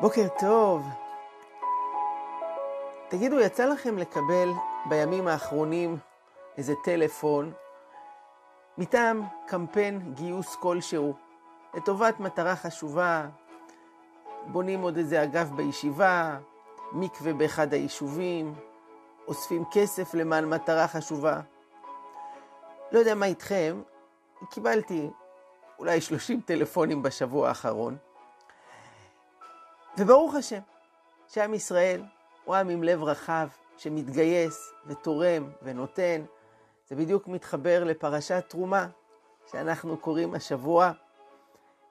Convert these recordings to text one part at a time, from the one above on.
בוקר טוב. תגידו, יצא לכם לקבל בימים האחרונים איזה טלפון מטעם קמפיין גיוס כלשהו לטובת מטרה חשובה, בונים עוד איזה אגף בישיבה, מקווה באחד היישובים, אוספים כסף למען מטרה חשובה. לא יודע מה איתכם, קיבלתי אולי 30 טלפונים בשבוע האחרון. וברוך השם, שעם ישראל הוא עם עם לב רחב, שמתגייס ותורם ונותן. זה בדיוק מתחבר לפרשת תרומה שאנחנו קוראים השבוע,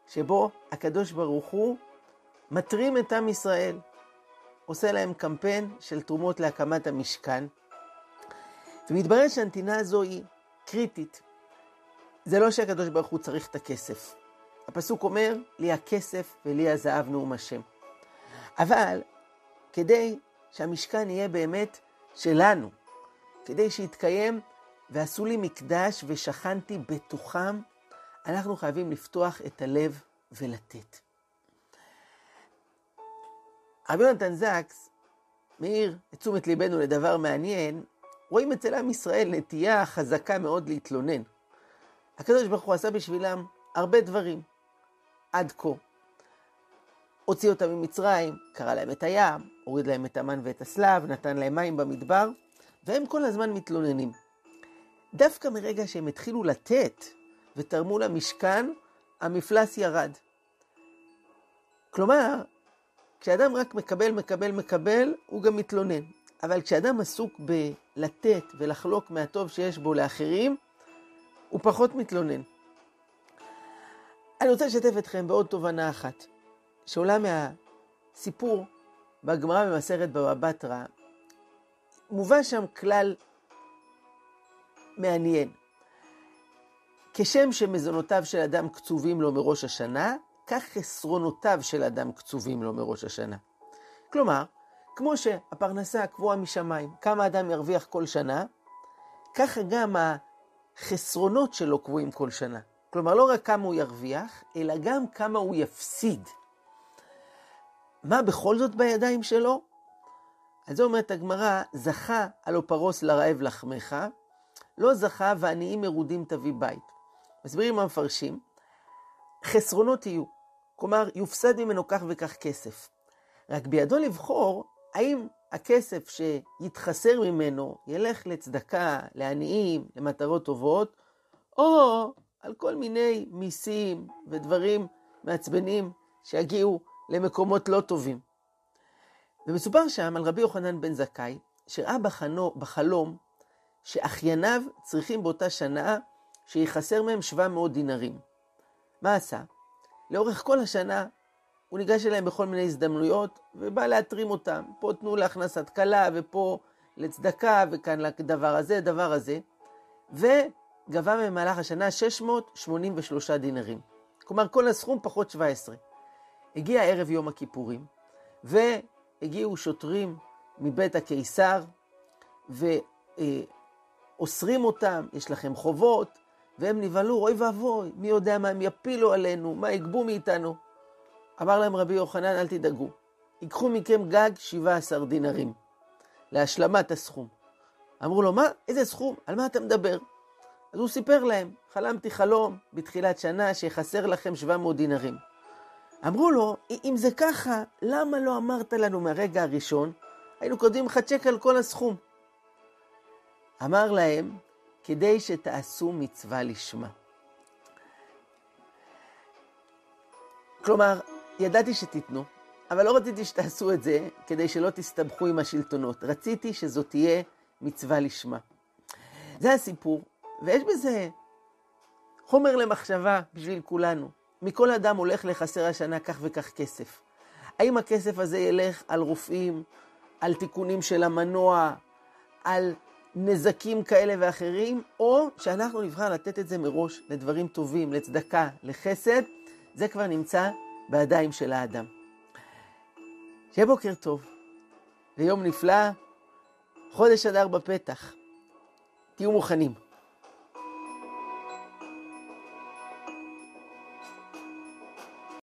שבו הקדוש ברוך הוא מטרים את עם ישראל, עושה להם קמפיין של תרומות להקמת המשכן. ומתברר שהנתינה הזו היא קריטית. זה לא שהקדוש ברוך הוא צריך את הכסף. הפסוק אומר, לי הכסף ולי הזהב נאום השם. אבל כדי שהמשכן יהיה באמת שלנו, כדי שיתקיים ועשו לי מקדש ושכנתי בתוכם, אנחנו חייבים לפתוח את הלב ולתת. רבי יונתן זקס מאיר את תשומת ליבנו לדבר מעניין, רואים אצל עם ישראל נטייה חזקה מאוד להתלונן. הקדוש ברוך הוא עשה בשבילם הרבה דברים עד כה. הוציא אותם ממצרים, קרא להם את הים, הוריד להם את המן ואת הסלב, נתן להם מים במדבר, והם כל הזמן מתלוננים. דווקא מרגע שהם התחילו לתת ותרמו למשכן, המפלס ירד. כלומר, כשאדם רק מקבל, מקבל, מקבל, הוא גם מתלונן. אבל כשאדם עסוק בלתת ולחלוק מהטוב שיש בו לאחרים, הוא פחות מתלונן. אני רוצה לשתף אתכם בעוד תובנה אחת. שעולה מהסיפור בגמרא במסכת בבא בתרא, מובא שם כלל מעניין. כשם שמזונותיו של אדם קצובים לו מראש השנה, כך חסרונותיו של אדם קצובים לו מראש השנה. כלומר, כמו שהפרנסה קבועה משמיים, כמה אדם ירוויח כל שנה, ככה גם החסרונות שלו קבועים כל שנה. כלומר, לא רק כמה הוא ירוויח, אלא גם כמה הוא יפסיד. מה בכל זאת בידיים שלו? אז זה אומרת הגמרא, זכה הלא פרוס לרעב לחמך, לא זכה ועניים מרודים תביא בית. מסבירים המפרשים, חסרונות יהיו, כלומר יופסד ממנו כך וכך כסף. רק בידו לבחור האם הכסף שיתחסר ממנו ילך לצדקה, לעניים, למטרות טובות, או על כל מיני מיסים ודברים מעצבנים שיגיעו למקומות לא טובים. ומסופר שם על רבי יוחנן בן זכאי, שראה בחנו, בחלום שאחייניו צריכים באותה שנה שיחסר מהם 700 דינרים. מה עשה? לאורך כל השנה הוא ניגש אליהם בכל מיני הזדמנויות ובא להתרים אותם. פה תנו להכנסת כלה ופה לצדקה וכאן לדבר הזה, דבר הזה. וגבה במהלך השנה 683 דינרים. כלומר כל הסכום פחות 17. הגיע ערב יום הכיפורים, והגיעו שוטרים מבית הקיסר, ואוסרים אותם, יש לכם חובות, והם נבהלו, אוי ואבוי, מי יודע מה הם יפילו עלינו, מה יגבו מאיתנו. אמר להם רבי יוחנן, אל תדאגו, ייקחו מכם גג 17 דינרים, להשלמת הסכום. אמרו לו, מה? איזה סכום? על מה אתה מדבר? אז הוא סיפר להם, חלמתי חלום בתחילת שנה שיחסר לכם 700 דינרים. אמרו לו, אם זה ככה, למה לא אמרת לנו מהרגע הראשון? היינו כותבים לך צ'ק על כל הסכום. אמר להם, כדי שתעשו מצווה לשמה. כלומר, ידעתי שתיתנו, אבל לא רציתי שתעשו את זה כדי שלא תסתבכו עם השלטונות. רציתי שזאת תהיה מצווה לשמה. זה הסיפור, ויש בזה חומר למחשבה בשביל כולנו. מכל אדם הולך לחסר השנה כך וכך כסף. האם הכסף הזה ילך על רופאים, על תיקונים של המנוע, על נזקים כאלה ואחרים, או שאנחנו נבחר לתת את זה מראש לדברים טובים, לצדקה, לחסד, זה כבר נמצא בידיים של האדם. שיהיה בוקר טוב, ויום נפלא, חודש אדר בפתח. תהיו מוכנים.